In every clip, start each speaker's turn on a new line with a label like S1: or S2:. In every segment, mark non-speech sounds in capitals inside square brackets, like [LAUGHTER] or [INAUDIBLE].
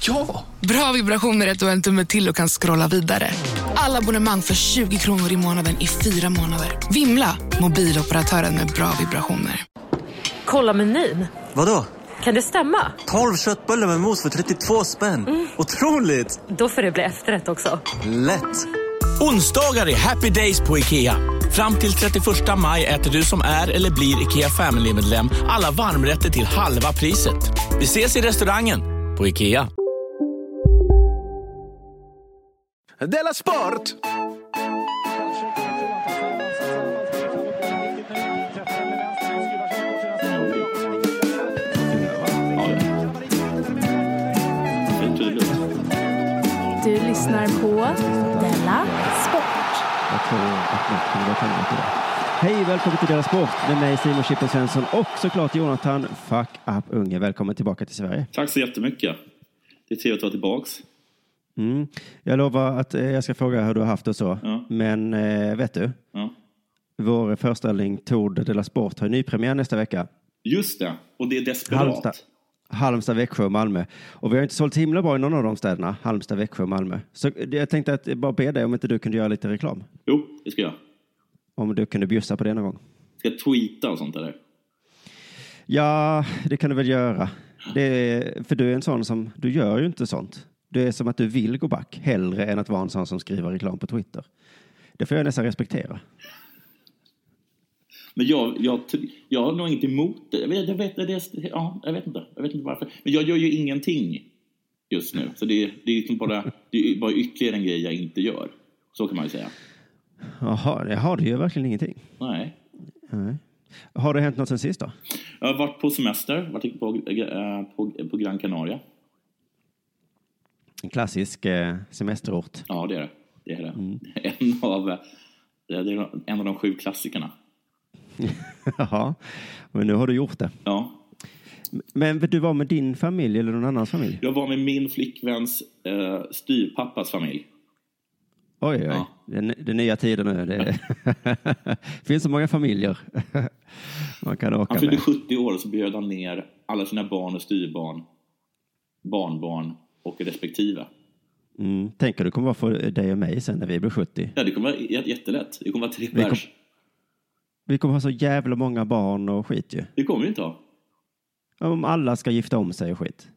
S1: Ja!
S2: Bra vibrationer är du har en tumme till och kan scrolla vidare. Alla abonnemang för 20 kronor i månaden i fyra månader. Vimla! Mobiloperatören med bra vibrationer.
S3: Kolla menyn.
S4: Vadå?
S3: Kan det stämma?
S4: 12 köttbullar med mos för 32 spänn. Otroligt!
S3: Då får det bli efterrätt också.
S4: Lätt!
S1: Onsdagar är happy days på IKEA. Fram till 31 maj äter du som är eller blir IKEA Family-medlem alla varmrätter till halva priset. Vi ses i restaurangen på IKEA. Della Sport!
S5: Du lyssnar på Della Sport.
S6: Jag tror att något kommer hända idag. Hej, välkommen till Della Sport med mig Simon Chippen Svensson och såklart Jonathan Fuck Up Unge. Välkommen tillbaka till Sverige.
S7: Tack så jättemycket. Det är trevligt att vara tillbaks.
S6: Mm. Jag lovar att eh, jag ska fråga hur du har haft det och så.
S7: Ja.
S6: Men eh, vet du?
S7: Ja.
S6: Vår föreställning Tour de Della Sport har ny premiär nästa vecka.
S7: Just det, och det är desperat.
S6: Halmstad. Halmstad, Växjö och Malmö. Och vi har inte sålt så himla bra i någon av de städerna. Halmstad, Växjö och Malmö. Så jag tänkte att bara be dig om inte du kunde göra lite reklam.
S7: Jo, det ska jag.
S6: Om du kunde bjussa på det någon gång.
S7: Ska jag tweeta och sånt eller?
S6: Ja, det kan du väl göra. Är, för du är en sån som, du gör ju inte sånt. Det är som att du vill gå back hellre än att vara en sån som skriver reklam på Twitter. Det får jag nästan respektera.
S7: Men jag, jag, jag har nog inte emot det. Jag vet, jag vet, det ja, jag vet inte. Jag vet inte varför. Men jag gör ju ingenting just nu. Så det, det är liksom bara, det är bara ytterligare en grej jag inte gör. Så kan man ju säga.
S6: Jaha, jaha, det gör verkligen ingenting.
S7: Nej.
S6: Nej. Har det hänt något sen sist då?
S7: Jag har varit på semester, varit på, eh, på, på Gran Canaria.
S6: En klassisk eh, semesterort.
S7: Ja, det är det. det, är det. [LAUGHS] En, av, eh, det är en av de sju klassikerna. [LAUGHS]
S6: Jaha, men nu har du gjort det.
S7: Ja.
S6: Men du var med din familj eller någon annans familj?
S7: Jag var med min flickväns eh, styrpappas familj.
S6: Oj, oj,
S7: Ja.
S6: det, är- nya tider nu. Det finns så många familjer [LAUGHS] man kan åka
S7: Han fyllde
S6: med.
S7: 70 år och så bjöd han ner alla sina barn och styrbarn, barnbarn och respektive.
S6: Mm. Tänker du kommer vara för dig och mig sen när vi blir 70?
S7: Ja, det kommer vara jättelätt. Det kommer vara tre
S6: Vi kom-. Vi kommer ha så jävla många barn och skit ju.
S7: Det kommer vi inte ha.
S6: Om alla ska gifta om sig och skit.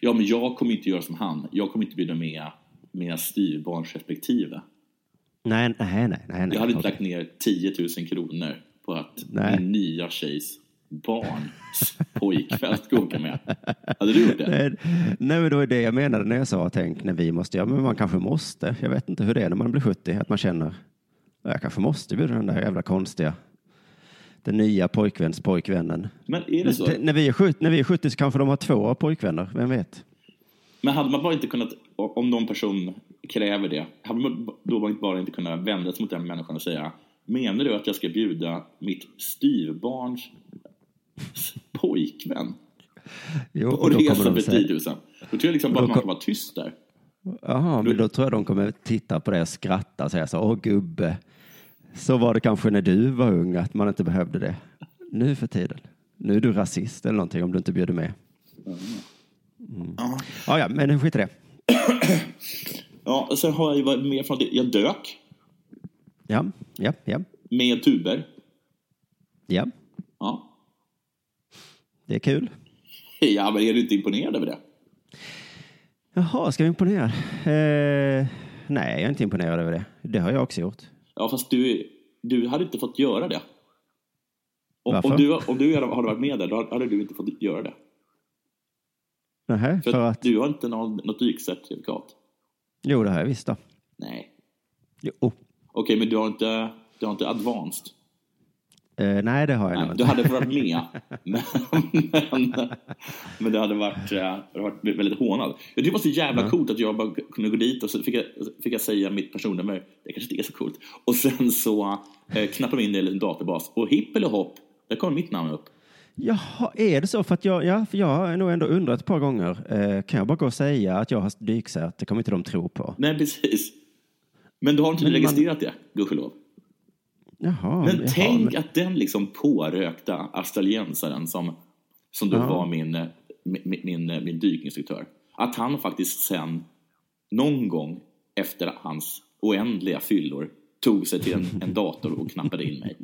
S7: Ja, men jag kommer inte göra som han. Jag kommer inte bjuda med mina styrbarns respektive.
S6: Nej, nej, nej. nej.
S7: Jag hade inte
S6: Okej.
S7: lagt ner 10 000 kronor på att
S6: Nej.
S7: min nya tjejs barns pojkvän ska åka med. Hade du gjort det?
S6: Nej, nej, men det var det jag menade när jag sa tänk när vi måste, ja men man kanske måste. Jag vet inte hur det är när man blir 70, att man känner, ja, jag kanske måste bjuda den där jävla konstiga, den nya pojkväns pojkvännen.
S7: Men är det så?
S6: När vi, är 70, när vi är 70 så kanske de har två pojkvänner, vem vet?
S7: Men hade man bara inte kunnat, om någon person kräver det, hade man då bara inte, bara inte kunnat vända sig mot den människan och säga Menar du att jag ska bjuda mitt styrbarns [LAUGHS] pojkvän
S6: Jo,
S7: och, resa 10 000? Då tror jag liksom bara att man kan vara tyst där.
S6: Jaha, men då tror jag de kommer titta på det och skratta och säga så, åh gubbe, så var det kanske när du var ung att man inte behövde det. Nu för tiden. Nu är du rasist eller någonting om du inte bjuder med. Mm. Ja, ja, men skit i det.
S7: Ja, sen har jag ju varit med från det. Jag dök
S6: Ja, ja, ja,
S7: med tuber.
S6: ja,
S7: Ja.
S6: Det är kul. [LAUGHS]
S7: ja, men är du inte imponerad över det?
S6: Jaha, ska vi imponera? Eh, nej, jag är inte imponerad över det. Det har jag också gjort.
S7: Ja, fast du, du hade inte fått göra det. Om,
S6: Varför?
S7: om, du, om du hade varit med där, då hade du inte fått göra det.
S6: Nähä,
S7: För,
S6: för
S7: att
S6: att...
S7: du har inte någon, något dykcertifikat.
S6: Jo, det har jag visst då.
S7: Nej.
S6: Jo.
S7: Okej, men du har inte, du har inte advanced.
S6: Eh, nej, det har jag inte.
S7: du hade vara [LAUGHS] med. Men, men, men det hade varit, eh, det hade varit väldigt hånad. Det var så jävla coolt att jag bara kunde gå dit och så fick jag, fick jag säga mitt personnummer. Det kanske inte är så coolt. Och sen så eh, knappade vi in det i en databas och hipp eller hopp, där kom mitt namn upp.
S6: Jaha, är det så? För att jag, ja, för jag har nog ändå undrat ett par gånger. Eh, kan jag bara gå och säga att jag har dykcert? Det kommer inte de tro på.
S7: Nej, precis. Men du har inte
S6: Men man-
S7: registrerat det, gudskelov.
S6: Jaha,
S7: Men tänk
S6: men-
S7: att den liksom pårökta australiensaren som, som då
S6: Ja.
S7: var min, min, min, min dykinstruktör, att han faktiskt sen någon gång efter hans oändliga fyllor tog sig till en, en dator och knappade in mig.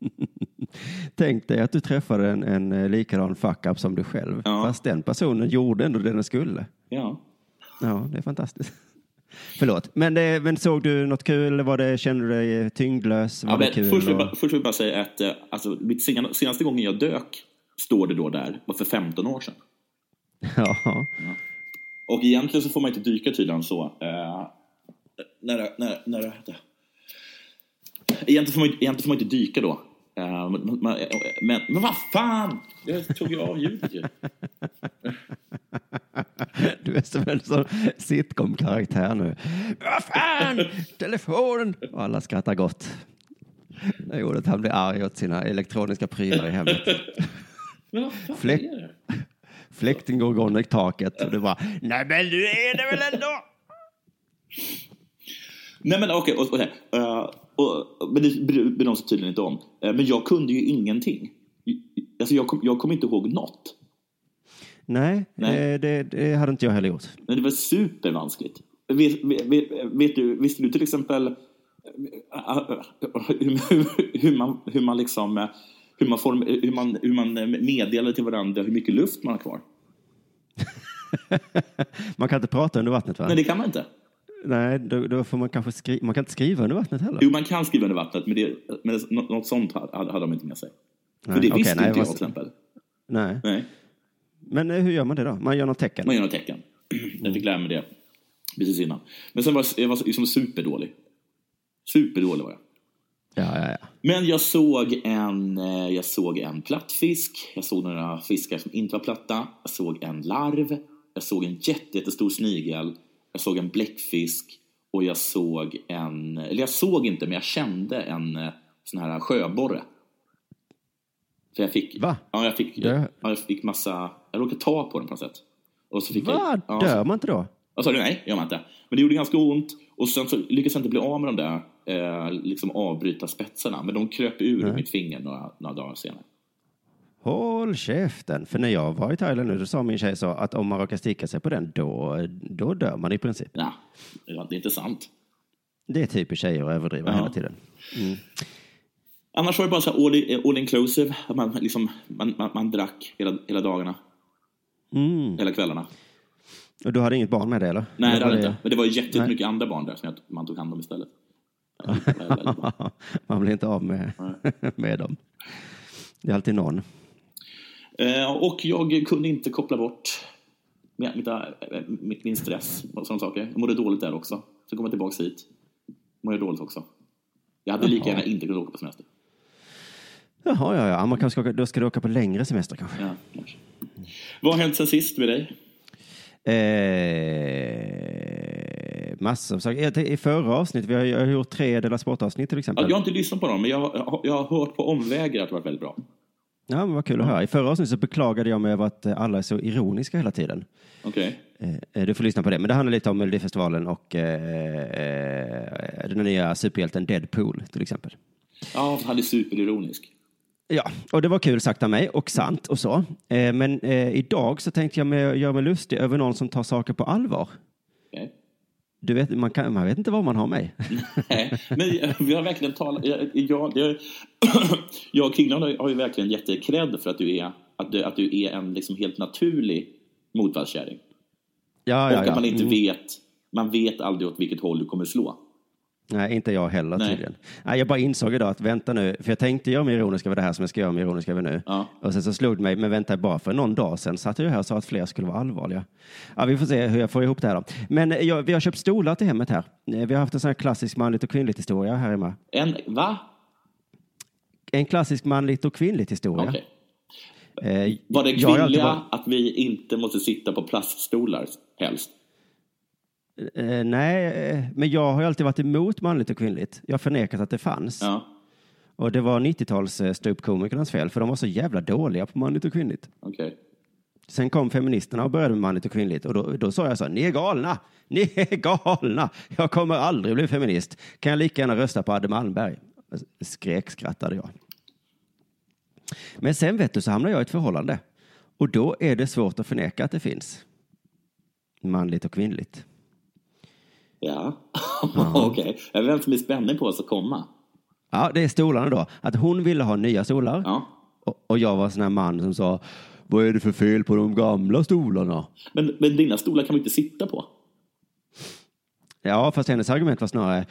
S7: [LAUGHS]
S6: Tänk dig att du träffade en, en eh, likadan fuck-up som du själv.
S7: Ja.
S6: Fast den personen gjorde ändå det den skulle.
S7: Ja.
S6: Ja, det är fantastiskt. Förlåt, men, det, men såg du något kul? Var det, kände du dig tyngdlös? Var
S7: Ja,
S6: det kul?
S7: först, vill jag först vill jag bara säga att eh, alltså, senaste gången jag dök, står det då där, var för 15 år sedan.
S6: Ja.
S7: Och egentligen så får man inte dyka tydligen så. Eh, när, när, när, det- egentligen, får man, egentligen får man inte dyka då. Men, man, men, men vad fan! Jag tog ju av ljudet ju. [LAUGHS] [LAUGHS]
S6: Du är som en sån sitcom-karaktär nu. Vad fan! Telefonen! Och alla skrattar gott. Det gjorde att han blir arg åt sina elektroniska prylar i hemmet. [LAUGHS]
S7: Men vad fan
S6: Fläck-
S7: är det?
S6: Fläkten går igång i taket och det bara, nej men du är det väl ändå?
S7: Nej men okej, eh, och, och, men det bryr de sig tydligen inte om. Eh, men jag kunde ju ingenting. Alltså jag, kom, jag kommer inte ihåg något.
S6: Nej,
S7: Nej.
S6: eh, Det, det hade inte jag heller gjort.
S7: Men det var supervanskligt. Vet, vet, vet du, visste du till exempel eh, hur, hur, man, hur man liksom eh, hur man, form, hur, man, hur man meddelar till varandra hur mycket luft man har kvar? [LAUGHS]
S6: Man kan inte prata under vattnet va?
S7: Nej, det kan man inte.
S6: Nej, då, då får man kanske skriva. Man kan inte skriva under vattnet heller.
S7: Jo, man kan skriva under vattnet, men, det, men nå- något sånt hade, hade de inte med sig. För
S6: Nej,
S7: det
S6: okej,
S7: visste
S6: nej,
S7: inte jag till exempel.
S6: Nej.
S7: Nej,
S6: Men eh, hur gör man det då? Man gör något tecken?
S7: man gör något tecken. Jag fick lära mig det precis innan. Men sen var jag, jag var liksom superdålig. Superdålig var jag.
S6: Ja, ja, ja.
S7: Men jag såg en, eh, jag såg en plattfisk, jag såg några fiskar som inte var platta, jag såg en larv, jag såg en jätte, jättestor snigel, jag såg en bläckfisk och jag såg en, eller jag såg inte men jag kände en eh, sån här sjöborre. Så jag fick,
S6: Va?
S7: Ja, jag fick,
S6: Det-
S7: ja, jag fick massa, jag råkade ta på den på något sätt. Och så fick
S6: Va?
S7: jag, ja,
S6: Dör man inte då?
S7: vad sa? Nej, gör man inte. Men det gjorde ganska ont. Och sen så lyckades jag inte bli av med de där eh, liksom avbryta spetsarna. Men de kröp ur
S6: Nej.
S7: mitt finger några, några dagar senare.
S6: Håll käften. För när jag var i Thailand nu, då sa min tjej så att om man råkar sticka sig på den, då, då dör man i princip.
S7: Ja, det är inte sant.
S6: Det är typiskt tjejer att överdriva
S7: Ja.
S6: hela tiden.
S7: Annars var det bara så här all, all inclusive. Man, liksom, man, man, man drack hela, hela dagarna.
S6: Mm.
S7: Hela kvällarna.
S6: Och du hade inget barn med dig eller?
S7: Nej, det hade jag inte. Men det var
S6: Nej.
S7: jättemycket andra barn där som man tog hand om istället. [LAUGHS]
S6: Man blir inte av med, [LAUGHS] med dem. Det är alltid någon.
S7: Eh, och jag kunde inte koppla bort min, mitt, äh, mitt, min stress och sådana saker. Jag mådde dåligt där också. Så kom jag tillbaka hit. Mådde jag dåligt också. Jag hade lika gärna inte kunnat åka på semester.
S6: Jaha, ja, ja. Man kanske ska då ska du åka på längre semester kanske.
S7: Ja. Vad har hänt sen sist med dig?
S6: Eh, massor av saker. I förra avsnittet, vi har, jag har gjort tre Della Sport-avsnitt till
S7: Ja,
S6: exempel.
S7: jag har inte lyssnat på dem, men jag har, jag har hört på omvägar att det varit väldigt bra.
S6: Ja, men vad kul att höra. I förra avsnittet så beklagade jag mig över att eh, alla är så ironiska hela tiden.
S7: Okej.
S6: Eh, Du får lyssna på det. Men det handlar lite om Melodifestivalen och eh, eh, den nya superhjälten Deadpool till exempel.
S7: Ja, han är superironisk.
S6: Ja, och det var kul sagt av mig och sant och så. Eh, Men eh, idag så tänkte jag mig, göra mig lustig över någon som tar saker på allvar.
S7: Okej.
S6: Du vet, man, kan, man vet inte vad man har mig.
S7: Nej, men vi har verkligen talat... Jag, jag, jag, [CLEARS THROAT] jag och Kringland har- ju verkligen gett dig cred för att du är, att du, att du är en liksom helt naturlig motvalskärring.
S6: Ja,
S7: och
S6: ja,
S7: att
S6: ja.
S7: man inte
S6: Mm.
S7: vet... Man vet aldrig åt vilket håll du kommer slå.
S6: Nej, inte jag heller
S7: Nej.
S6: tydligen. Nej, jag bara insåg idag att vänta nu, för jag tänkte göra mig ironisk över det här som jag ska göra mig ironisk över nu.
S7: Ja.
S6: Och sen så slog det mig, men vänta bara för någon dag sedan satt jag här och sa att fler skulle vara allvarliga. Ja, vi får se hur jag får ihop det här då. Men eh, jag, vi har köpt stolar till hemmet här. Eh, Vi har haft en sån här klassisk manligt och kvinnligt historia här hemma.
S7: En... Va?
S6: en klassisk manligt och kvinnligt historia.
S7: Okej.
S6: Eh,
S7: Var det
S6: jag
S7: kvinnliga
S6: varit-
S7: att vi inte måste sitta på plaststolar helst?
S6: Eh, nej, eh, men jag har ju alltid varit emot manligt och kvinnligt. Jag har förnekat att det fanns.
S7: Ja,
S6: Och det var 90-tals eh, ståuppkomikernas fel, för de var så jävla dåliga på manligt och kvinnligt.
S7: okej.
S6: Sen kom feministerna och började med manligt och kvinnligt och då, då sa jag så här, ni är galna, ni är galna, jag kommer aldrig bli feminist. Kan jag lika gärna rösta på Adde Malmberg? Skrek, skrattade jag. Men sen vet du så hamnar jag i ett förhållande och då är det svårt att förneka att det finns manligt och kvinnligt. [LAUGHS]
S7: Ja, okej. Jag väntar med spänning på oss att komma.
S6: Ja, det är stolarna då. Att hon ville ha nya stolar
S7: Ja.
S6: och, och jag var sån här man som sa, vad är det för fel på de gamla stolarna?
S7: Men, men dina stolar kan vi inte sitta på.
S6: Ja, fast hennes argument var snarare,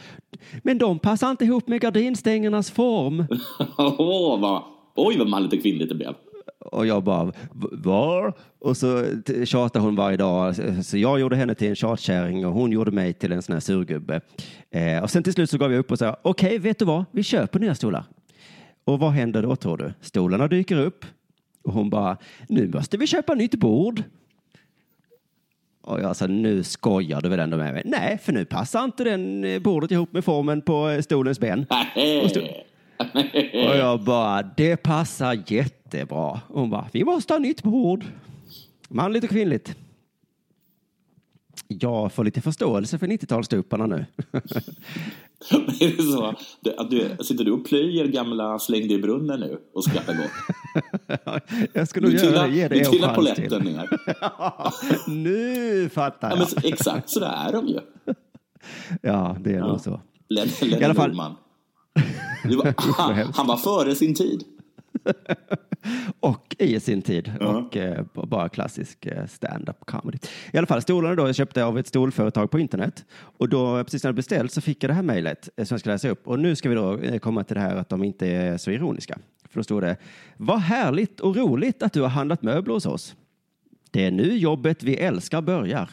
S6: men de passar inte ihop med gardinstängernas form. [LAUGHS]
S7: Åh, vad, oj, vad manligt och kvinnligt det blev.
S6: Och jag bara, "V- var? Och så tjatade hon varje dag. Så jag gjorde henne till en tjatkärring och hon gjorde mig till en sån här surgubbe. Eh, och sen till slut så gav jag upp och sa, okej, vet du vad? Vi köper nya stolar. Och vad händer då tror du? Stolarna dyker upp och hon bara, nu måste vi köpa nytt bord. Och jag sa, nu skojar du väl ändå med mig? Nej, för nu passar inte den eh, bordet ihop med formen på eh, stolens ben. [LAUGHS] Och [LAUGHS] Och jag bara, det passar jättebra. Och hon bara, vi måste ha nytt bord. Manligt och kvinnligt. Jag får lite förståelse för 90-talsstupparna nu. [LAUGHS]
S7: är det så att du, sitter du och plöjer gamla slängde i brunnen nu och skrattar gott? [LAUGHS]
S6: jag ska nog
S7: Du
S6: göra det. Ge det en
S7: trillar
S6: chans
S7: polletten
S6: till.
S7: ner.
S6: nu fattar
S7: Ja,
S6: jag.
S7: men exakt så där är de ju.
S6: Ja, det är nog så.
S7: Lenny
S6: I alla fall-
S7: Norman. Var, [LAUGHS] han, han var före sin tid. [LAUGHS]
S6: Och i sin tid.
S7: Ja.
S6: Och eh, bara klassisk eh, stand-up comedy. I alla fall, stolarna då jag köpte av ett stolföretag på internet. Och då, precis när jag beställt, så fick jag det här mejlet eh, som jag ska läsa upp. Och nu ska vi då eh, komma till det här att de inte är så ironiska. För då stod det, vad härligt och roligt att du har handlat möbler hos oss. Det är nu jobbet vi älskar börjar.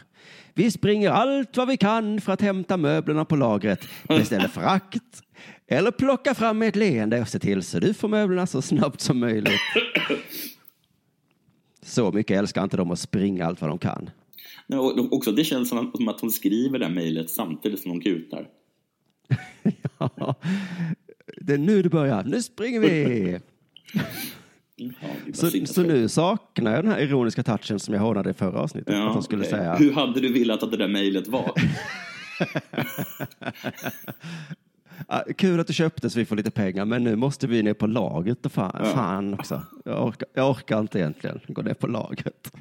S6: Vi springer allt vad vi kan för att hämta möblerna på lagret, beställer frakt eller plocka fram ett leende och se till så du får möblerna så snabbt som möjligt. Så mycket älskar inte de att springa allt vad de kan.
S7: Nej, och också, det känns som att, hon skriver det mejlet samtidigt som hon kutar. [LAUGHS]
S6: Ja, det är nu det börjar. Nu springer vi! [LAUGHS]
S7: Var
S6: Så, så nu saknar jag den här ironiska touchen som jag hånade i förra avsnittet.
S7: Ja,
S6: att skulle
S7: okej.
S6: säga
S7: Hur hade du velat att det där mejlet var? [LAUGHS]
S6: "Ah, kul att du köpte så vi får lite pengar men nu måste vi ner på lagret och fan,
S7: Ja.
S6: fan också. Jag orkar, jag orkar inte egentligen gå ner på lagret.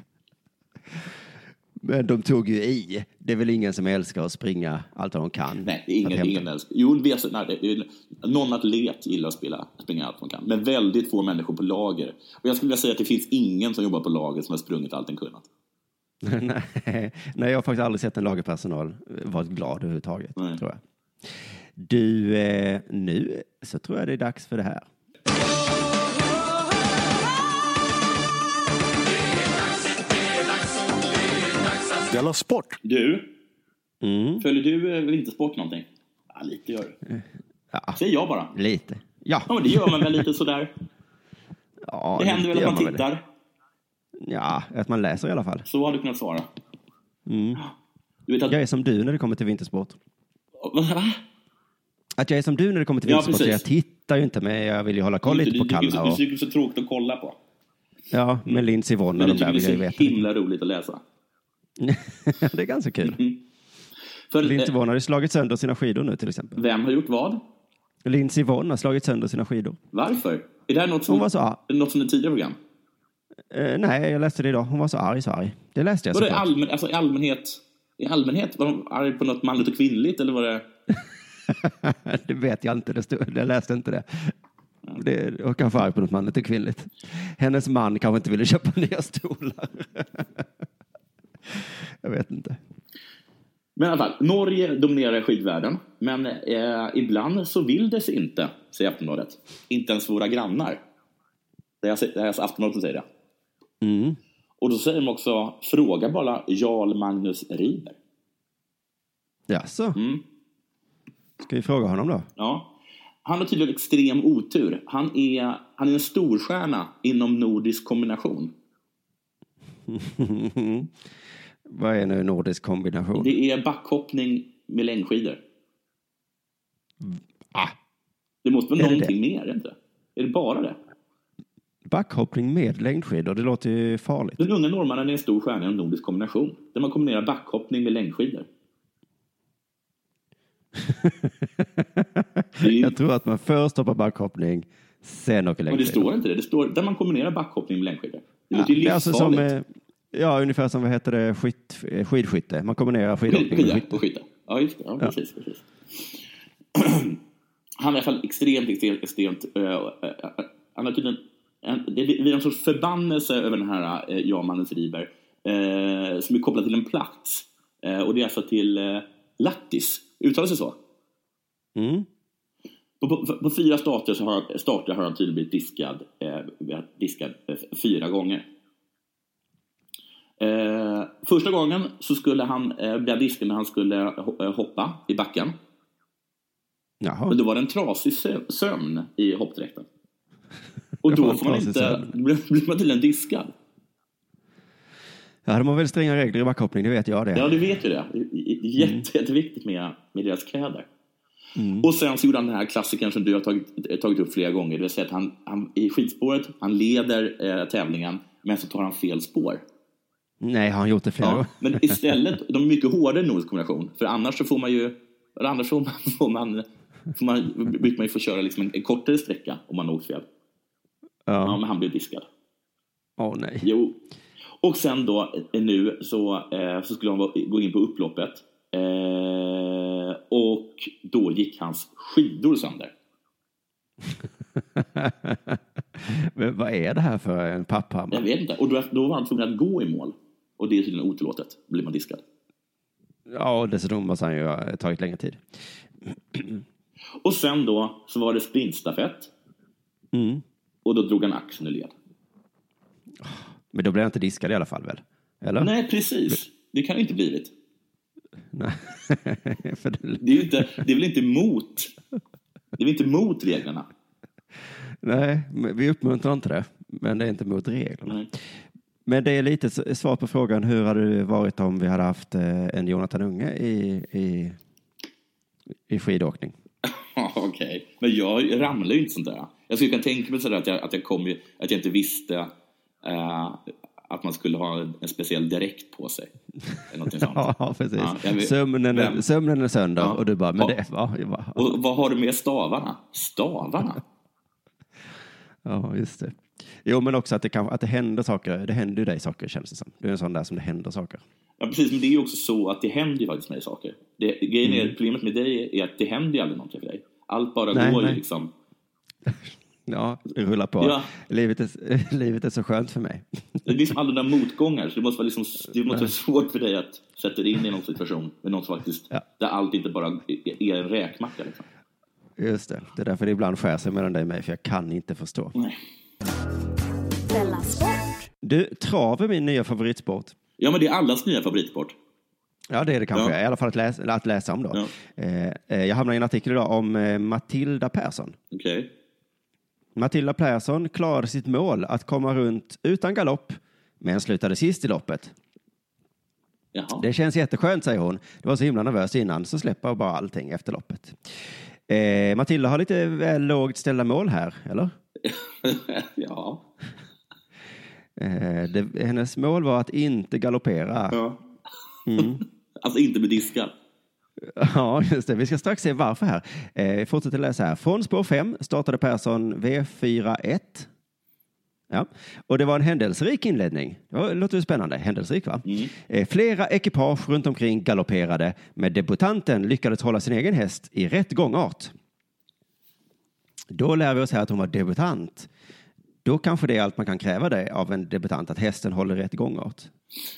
S6: Men de tog ju i. Det är väl ingen som älskar att springa allt vad de kan.
S7: Nej, ingen, ingen älskar. Jo, vi har- nej, någon atlet gillar att spela, springa allt man kan. Men väldigt få människor på lager. Och jag skulle vilja säga att det finns ingen som jobbar på lager som har sprungit allt den kunnat. [LAUGHS]
S6: nej, nej, jag har faktiskt aldrig sett en lagerpersonal varit glad överhuvudtaget.
S7: Nej.
S6: Tror jag. Du, eh, nu så tror jag det är dags för det här.
S8: Della Sport!
S7: Du,
S6: Mm.
S7: följer du eh, vintersport någonting? Ja, lite gör du.
S6: Ja,
S7: Säger jag bara.
S6: lite. Ja,
S7: Ja, men det gör man väl lite sådär. [LAUGHS]
S6: ja
S7: Det händer väl att man
S6: väl.
S7: tittar.
S6: Ja, att man läser i alla fall.
S7: Så hade du kunnat svara.
S6: Mm.
S7: Du vet att...
S6: Jag är som du när det kommer till vintersport.
S7: Va?
S6: Att jag är som du när det kommer till
S7: Ja,
S6: vintersport. så jag tittar ju inte, men jag vill ju hålla koll lite på
S7: du- du-
S6: Kalla.
S7: Du tycker det är så tråkigt att kolla på.
S6: ja, med Lindsey Vonn och de där vill jag ju
S7: det är
S6: veta.
S7: så himla roligt att läsa. [LAUGHS]
S6: det är ganska kul.
S7: För,
S6: Lindsey
S7: eh,
S6: Vonn har ju slagit sönder sina skidor nu till exempel.
S7: vem har gjort vad?
S6: Lindsey Vonn har slagit sönder sina skidor.
S7: Varför? Är det här något som,
S6: Hon var så
S7: något som är tidigare program?
S6: Eh, nej, jag läste det idag. Hon var så arg, så arg. Det läste jag
S7: Var det
S6: såklart.
S7: allmän, alltså, i allmänhet? I allmänhet? Var de arg på något manligt och kvinnligt? Eller var det... [LAUGHS]
S6: det vet jag inte. Det stod, jag läste inte det. det och kanske arg på något manligt och kvinnligt. Hennes man kanske inte ville köpa [LAUGHS] nya stolar. [LAUGHS] jag vet inte.
S7: Men i alla fall, Norge dominerar skidvärlden. Men eh, ibland så vill det sig inte, säger Aftonbladet. Inte ens våra grannar. Det är det är Aftonbladet som säger det.
S6: Mm.
S7: Och då säger de också, fråga bara Jarl Magnus Riber.
S6: Jaså?
S7: Mm.
S6: Ska vi fråga honom då?
S7: Ja. Han har tydligen extrem otur. Han är, han är en storstjärna inom nordisk kombination. [LAUGHS]
S6: Vad är nu nordisk kombination?
S7: Det är backhoppning med längdskidor.
S6: Ah,
S7: Det måste vara
S6: Är det
S7: någonting mer, är det inte? Är det bara det?
S6: backhoppning med längdskidor, det låter ju farligt.
S7: Den unga norrmannen är en stor stjärna inom nordisk kombination. Där man kombinerar backhoppning med längdskidor. [LAUGHS] Det ju-
S6: Jag tror att man först hoppar backhoppning, sen åker
S7: Men det
S6: längdskidor.
S7: står inte det. Det står där man kombinerar backhoppning med längdskidor. Det
S6: Ja,
S7: låter ju
S6: det är alltså som,
S7: livsfarligt.
S6: Ja, ungefär som vad heter det, skit, eh, skidskytte. Man kombinerar skidåkning med skytte.
S7: skytte. Ja, just det. Ja, precis, precis. [CLEARS THROAT] Han är i alla fall extremt, extremt, extremt... Uh, uh, han har tydligen... En, det blir en sorts förbannelse över den här uh, ja-mannens river eh, som är kopplad till en plats. Och det är alltså till Lattis. Uttalar sig så?
S6: Mm.
S7: På, på, på fyra starter, så har, starter har han tydligen blivit diskad, diskad fyra gånger. Eh, första gången så skulle han eh, bli diskad när han skulle ho- eh, hoppa i backen.
S6: Jaha.
S7: Men då var det en trasig sö- sömn i hoppdräkten. [LAUGHS] Och då får man inte, [LAUGHS] blir man tydligen diskad.
S6: Ja, de har väl stränga regler i backhoppning, det vet jag det.
S7: Ja, du vet ju det. Är Jätte, Jätteviktigt med, med deras kläder. Och sen så gjorde han den här klassikern som du har tagit, tagit upp flera gånger. Det vill säga att han, han i skidspåret, han leder eh, tävlingen, men så tar han fel spår.
S6: Nej, har han gjort det flera
S7: Ja, men istället, de är mycket hårdare i nordisk kombination. För annars så får man ju, eller annars får man, får man, får man, brukar man ju få köra liksom en, en kortare sträcka om man har åkt fel. Ja,
S6: Ja.
S7: men han blev diskad.
S6: Åh nej.
S7: Jo. Och sen då eh, nu så, eh, så skulle han gå in på upploppet. Eh, och då gick hans skidor sönder. [LAUGHS]
S6: Men vad är det här för en
S7: Jag
S6: papphammare?
S7: vet inte. Och då, då var han tvungen att gå i mål. Och det är tydligen otillåtet. Blir man diskad.
S6: Ja, och dessutom måste han ju ha tagit längre tid.
S7: Och sen då så var det sprintstafett.
S6: Mm.
S7: Och då drog han axeln ur led.
S6: Men då blir han inte diskad i alla fall väl? Eller?
S7: Nej, precis. Det kan det inte blivit.
S6: Nej. [LAUGHS] det,
S7: är, inte, det är väl inte mot det är väl inte mot reglerna?
S6: nej, vi uppmuntrar inte det. Men det är inte mot reglerna.
S7: Nej.
S6: Men det är lite svar på frågan hur hade det varit om vi hade haft eh, en Jonathan Unge i, i, i skidåkning? [LAUGHS]
S7: Okej, men jag ramlar ju inte sånt där. Jag skulle kunna tänka mig sådär att jag, att jag, kom, att jag inte visste eh, att man skulle ha en, en speciell dräkt på sig. [LAUGHS]
S6: Ja, precis.
S7: Ja, jag
S6: sömnen, är, sömnen är sönder
S7: Ja.
S6: och du bara, men
S7: Ja.
S6: det var... Ja,
S7: Och vad har du med stavarna? Stavarna? [LAUGHS]
S6: ja, just det. Jo, men också att det, kan, att det händer saker. Det händer ju dig saker känns det som. Du är en sån där som det händer saker.
S7: Ja, precis, men det är ju också så att det händer ju faktiskt med dig saker. Det, grejen är, Problemet med dig är att det händer ju aldrig någonting för dig. Allt bara
S6: Nej,
S7: går ju liksom. [LAUGHS]
S6: Ja, det rullar på.
S7: Ja.
S6: Livet, är, [LAUGHS] livet är så skönt för mig.
S7: Det är liksom alla de där motgångar, så det måste vara, liksom, det måste vara svårt för dig att sätta dig in i någon situation med någon som faktiskt,
S6: Ja.
S7: där allt inte bara är en räkmacka. Liksom.
S6: Just det. Det är därför det ibland skär sig mellan dig och mig, för jag kan inte förstå.
S7: Nej.
S6: Du, trav är min nya favoritsport.
S7: Ja, men det är allas nya favoritsport.
S6: Ja, det är det kanske.
S7: Ja.
S6: I alla fall att läsa, att läsa om då.
S7: Ja.
S6: Eh, eh, jag hamnade i en artikel idag om eh, Matilda Persson.
S7: Okej.
S6: Matilda Persson klarade sitt mål att komma runt utan galopp, men slutade sist i loppet.
S7: Jaha.
S6: Det känns jätteskönt, säger hon. Det var så himla nervös innan, så släpper bara allting efter loppet. Eh, Matilda har lite väl lågt ställda mål här, eller? [LAUGHS]
S7: ja.
S6: Eh, det, hennes mål var att inte galoppera.
S7: ja.
S6: Mm. [LAUGHS]
S7: alltså inte med diskar.
S6: Ja, just det. Vi ska strax se varför här. Eh, fortsätter läsa här. Från spår 5 startade Persson V41. Ja, och det var en händelserik inledning. Det var- låter ju spännande. Händelserik, va? Eh, flera ekipage runt omkring galopperade, men debutanten lyckades hålla sin egen häst i rätt gångart. Då lär vi oss här att hon var debutant. Då kanske det är allt man kan kräva det av en debutant, att hästen håller rätt gångart.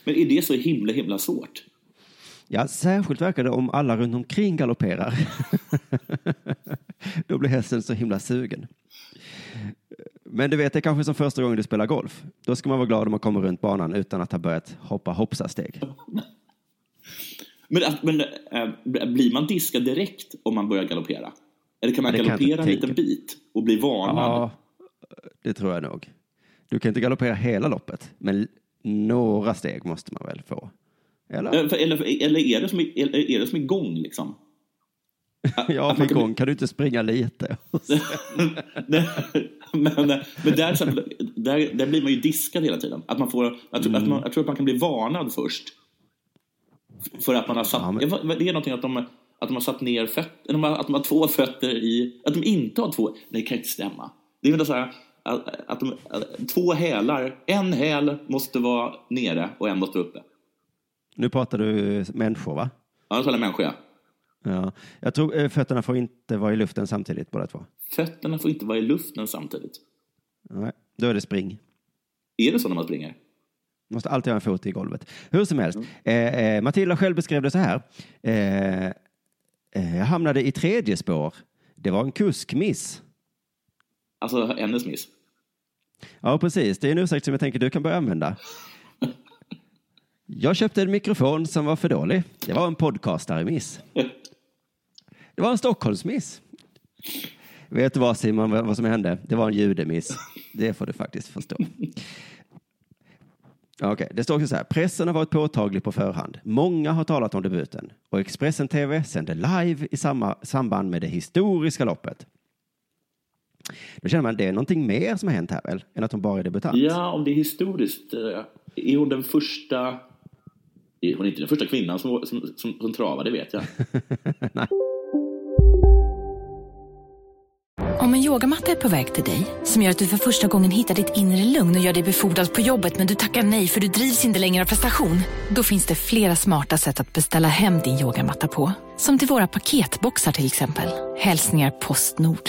S7: Men är det så himla, himla svårt?
S6: Ja, särskilt verkar det om alla runt omkring galopperar. [LAUGHS] Då blir hästen så himla sugen. Men du vet, det är kanske som första gången du spelar golf. Då ska man vara glad om man kommer runt banan utan att ha börjat hoppa hoppsasteg.
S7: Men, men äh, blir man diskad direkt om man börjar galoppera? Eller kan man
S6: Ja,
S7: galoppera en liten bit och bli varnad?
S6: Ja, det tror jag nog. Du kan inte galoppera hela loppet, men några steg måste man väl få? Eller?
S7: Eller, eller, eller är, det som, eller är det som igång liksom? [LAUGHS]
S6: Ja, för igång kan du inte springa lite. [LAUGHS]
S7: Men, men där, där, där blir man ju diskad hela tiden. Att man får, jag, tror, att man, jag tror att man kan bli varnad först. För att man har satt,
S6: Ja, men-
S7: det är någonting att de, att de har satt ner fötter, att de har två fötter i, att de inte har två, nej det kan inte stämma. Det är väl så här, att, att, de, att två hälar, en häl måste vara nere och en måste vara uppe.
S6: Nu pratar du människor, va?
S7: Ja, jag talar människa. ja.
S6: Ja. Jag tror eh, fötterna får inte vara i luften samtidigt, båda två.
S7: Fötterna får inte vara i luften samtidigt.
S6: Nej, då är det spring.
S7: Är det så när man springer?
S6: Måste alltid ha en fot i golvet. Hur som helst, eh, eh, Matilda själv beskrev det så här. Eh, eh, jag hamnade i tredje spår. Det var en kuskmiss.
S7: Alltså hennes miss.
S6: Ja, precis. Det är en ursäkt som jag tänker du kan börja använda. Jag köpte en mikrofon som var för dålig. Det var en podcastare-miss. Det var en Stockholmsmiss. Vet du vad Simon, vad som hände? Det var en judemiss. Det får du faktiskt förstå. Okej, det står också så här. Pressen har varit påtaglig på förhand. Många har talat om debuten och Expressen TV sände live i samma, samband med det historiska loppet. Då känner man att det är någonting mer som har hänt här väl, än att hon bara är debutant.
S7: Ja, om det är historiskt. eh, Är hon den första... är Hon är inte den första kvinnan som, som, som, som travar, det vet jag. [LAUGHS]
S9: Om en yogamatta är på väg till dig, som gör att du för första gången hittar ditt inre lugn och gör dig befordrad på jobbet men du tackar nej för du drivs inte längre av prestation. Då finns det flera smarta sätt att beställa hem din yogamatta på. Som till våra paketboxar till exempel. Hälsningar Postnord.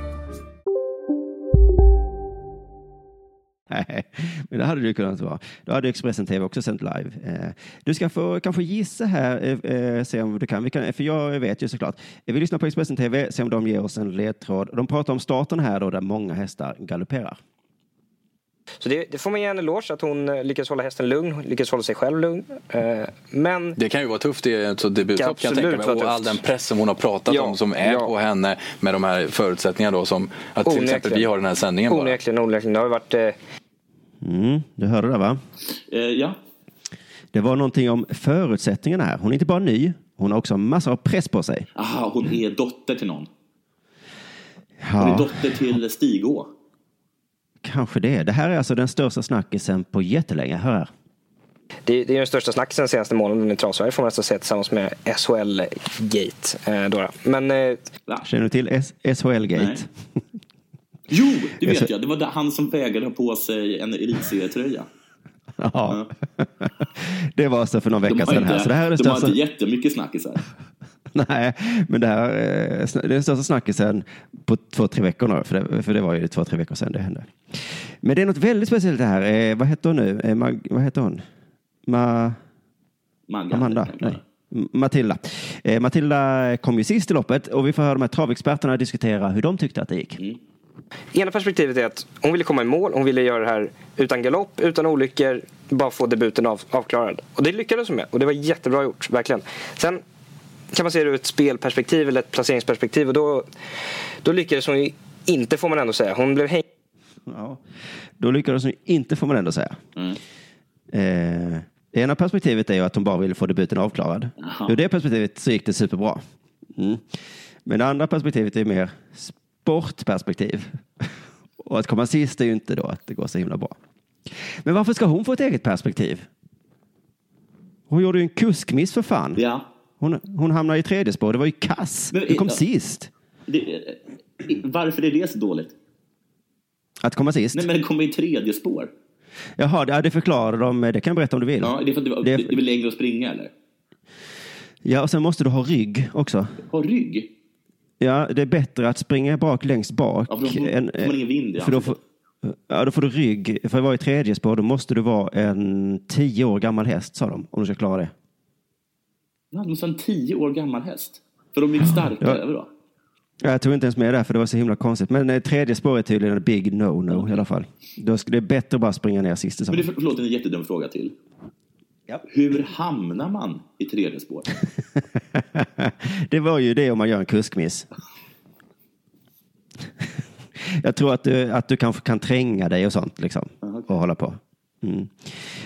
S6: Nej, men det hade det kunnat vara. Då hade Expressen TV också sänt live. Eh, Du ska få kanske gissa här, eh, eh, se om du kan. Vi kan. För jag vet ju såklart. Vi lyssnar på Expressen TV, se om de ger oss en ledtråd. De pratar om starten här då, där många hästar galopperar.
S10: Så det, det får man ge en eloge att hon lyckas hålla hästen lugn, lyckas hålla sig själv lugn. Men
S11: Det kan ju vara tufft i ett debutlopp kan jag tänka mig. Och all den press som hon har pratat
S10: Ja,
S11: om som är
S10: ja.
S11: på henne med de här förutsättningarna då som att till exempel
S10: Onekligen.
S11: vi har den här sändningen bara.
S10: onekligen, onekligen. Det har ju varit...
S6: Mm, du hörde det va?
S7: Eh, ja.
S6: Det var någonting om förutsättningarna här. Hon är inte bara ny, hon har också massor av press på sig.
S7: Aha, hon är dotter till någon. Hon är
S6: Ja,
S7: dotter till Stig-Å.
S6: kanske det. Det här är alltså den största snackisen på jättelänge. Hör här.
S10: Det, det är den största snackisen senaste månaden i Travsverige får man nästan säga tillsammans med SHL-gate. Eh. Men eh,
S6: Känner du till S- SHL-gate? [LAUGHS]
S7: Jo, det vet jag. Det var han som vägrade ha på sig en elitserietröja. [LAUGHS]
S6: Ja. [LAUGHS] det var så för någon vecka sedan här. Så det här är det
S7: de har inte jättemycket snackisar. [LAUGHS]
S6: Nej, men det här eh, är den största snackisen på två, tre veckor nu. För det, för det var ju två, tre veckor sedan det hände. Men det är något väldigt speciellt det här. Eh, vad heter hon nu? Eh, Mag, vad heter hon? Ma,
S7: Magga.
S6: Amanda? Nej. Matilda. Matilda kom ju sist i loppet och vi får höra de här travexperterna diskutera hur de tyckte att det gick.
S10: Ena perspektivet är att hon ville komma i mål, hon ville göra det här utan galopp, utan olyckor, bara få debuten av, avklarad. Och det lyckades hon med och det var jättebra gjort, verkligen. Sen kan man se det ur ett spelperspektiv eller ett placeringsperspektiv och då, då lyckades hon ju inte får man ändå säga. Hon blev häng...
S6: Ja. Då lyckades hon inte får man ändå säga. Eh, det ena perspektivet är ju att hon bara ville få debuten avklarad.
S7: Jaha.
S6: Ur det perspektivet så gick det superbra. Mm. Men det andra perspektivet är mer sportperspektiv. Och att komma sist är ju inte då att det går så himla bra. Men varför ska hon få ett eget perspektiv? Hon gjorde ju en kuskmiss för fan.
S7: Ja.
S6: Hon, hon hamnade i tredje spår. Det var ju kass.
S7: Men-
S6: Hon kom
S7: ja.
S6: sist.
S7: Det, varför är det så dåligt?
S6: Att komma sist?
S7: Nej, men det kommer i tredje spår.
S6: Jaha, det- det förklarar de. Det kan jag berätta om du vill.
S7: Ja, det är för att det,
S6: Det
S7: det är längre att springa eller?
S6: Ja, och sen måste du ha rygg också.
S7: Ha rygg?
S6: Ja, det är bättre att springa bak längst bak.
S7: Ja, för då får-
S6: än-
S7: får man ingen vind i
S6: för då får, Ja, då får du rygg. För att vara i tredje spår, då måste du vara en tio år gammal häst, sa de, om du ska klara det.
S7: Ja, men så en tio år gammal häst. För de blir starkare,
S6: Ja.
S7: då?
S6: Ja, Jag tog inte ens med det, för det var så himla konstigt. Men eh, tredje spår är tydligen en big no-no i alla fall. Det är bättre att bara springa ner sist
S7: Men det, förlåt, en jättedum fråga till. Hur hamnar man i tredje spår? [LAUGHS]
S6: Det var ju det om man gör en kuskmiss. [LAUGHS] Jag tror att du, att du kanske kan tränga dig och sånt liksom. Och hålla på. Mm.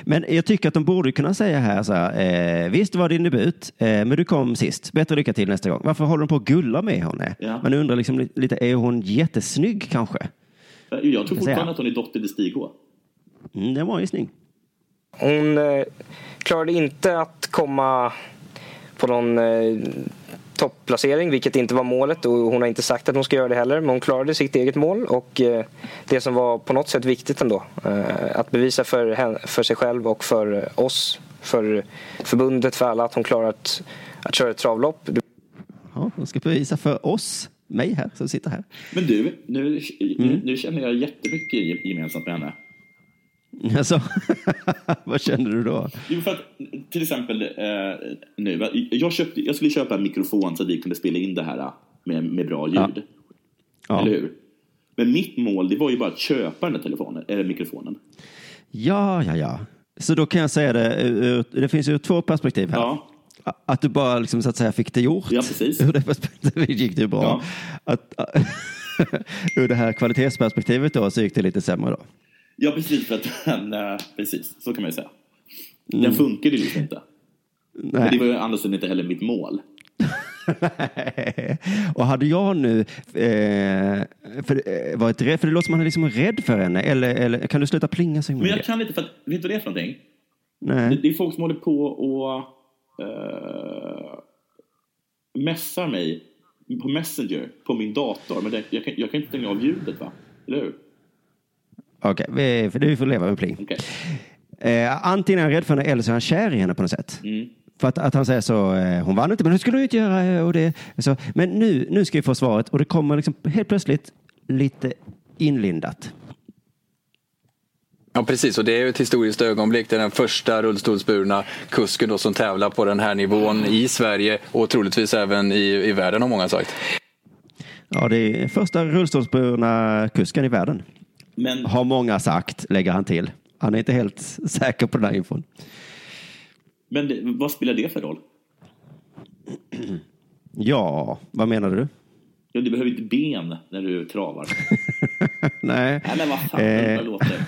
S6: Men jag tycker att de borde kunna säga här så här. Eh, visst, det var din debut, eh, men du kom sist. Bättre lycka till nästa gång. Varför håller de på att gulla med henne?
S7: Ja.
S6: Man undrar liksom li- lite, är hon jättesnygg kanske?
S7: Jag tror fortfarande att hon är dotter till Stig H.
S6: Mm, det var en gissning.
S10: Hon eh, klarade inte att komma på någon eh, topplacering, vilket inte var målet och hon har inte sagt att hon ska göra det heller. Men hon klarade sitt eget mål och eh, det som var på något sätt viktigt ändå. Att bevisa för, henne, för sig själv och för oss, för förbundet, för alla att hon klarar att, att köra ett travlopp.
S6: Ja, hon ska bevisa för oss, mig här som sitter här.
S7: Men du, nu,
S6: Mm.
S7: nu, känner jag jättemycket ge- gemensamt med henne. [LAUGHS]
S6: Alltså, vad känner du då?
S7: Jo, för att till exempel eh, nu, jag, köpte, jag skulle köpa en mikrofon så att vi kunde spela in det här eh, med, med bra ljud.
S6: Ja.
S7: Eller hur? Men mitt mål det var ju bara att köpa den där telefonen, eller mikrofonen.
S6: Ja, ja, ja. Så då kan jag säga det, ur- det finns ju två perspektiv här.
S7: Ja.
S6: Att du bara liksom, så att säga fick det gjort.
S7: Ja, precis.
S6: Ur det perspektivet gick det ju bra.
S7: Ja.
S6: Att, [LAUGHS] ur det här kvalitetsperspektivet då så gick det lite sämre då.
S7: Ja, precis. För att [LAUGHS] den, eh, precis, så kan man ju säga. Den
S6: Mm.
S7: funkade ju liksom inte. Men
S6: Nej.
S7: det var ju andra sidan inte heller mitt mål. [LAUGHS]
S6: Och hade jag nu eh, för, eh, varit rädd, för det låter som att man är liksom rädd för henne, eller, eller kan du sluta plinga så
S7: Men jag kan inte, för att, vet du vad det är för någonting? Det,
S6: Nej.
S7: det är folk som håller på och uh, messar mig på Messenger på min dator. Men det, jag, kan, jag kan inte stänga av ljudet, va? Eller hur?
S6: Okej, vi, för vi får leva med pling.
S7: Okej.
S6: Eh, antingen är han rädd för henne eller så är han kär i henne på något sätt.
S7: Mm.
S6: För att, att han säger så, eh, hon vann inte, men det skulle hon ju inte göra. eh, Och det, så. Men nu, nu ska vi få svaret och det kommer liksom helt plötsligt lite inlindat.
S11: Ja, precis. Och det är ju ett historiskt ögonblick. Det är den första rullstolsburna kusken då som tävlar på den här nivån i Sverige och troligtvis även i, i världen har många sagt.
S6: Ja, det är första rullstolsburna kusken i världen.
S7: Men,
S6: Har många sagt, lägger han till. Han är inte helt säker på den här infon.
S7: men det, vad spelar det för roll?
S6: Ja, vad menar du?
S7: Ja, du behöver inte ben när du travar. [LAUGHS]
S6: Nej.
S7: Nej, men vad fan,
S6: Eh.
S7: låter.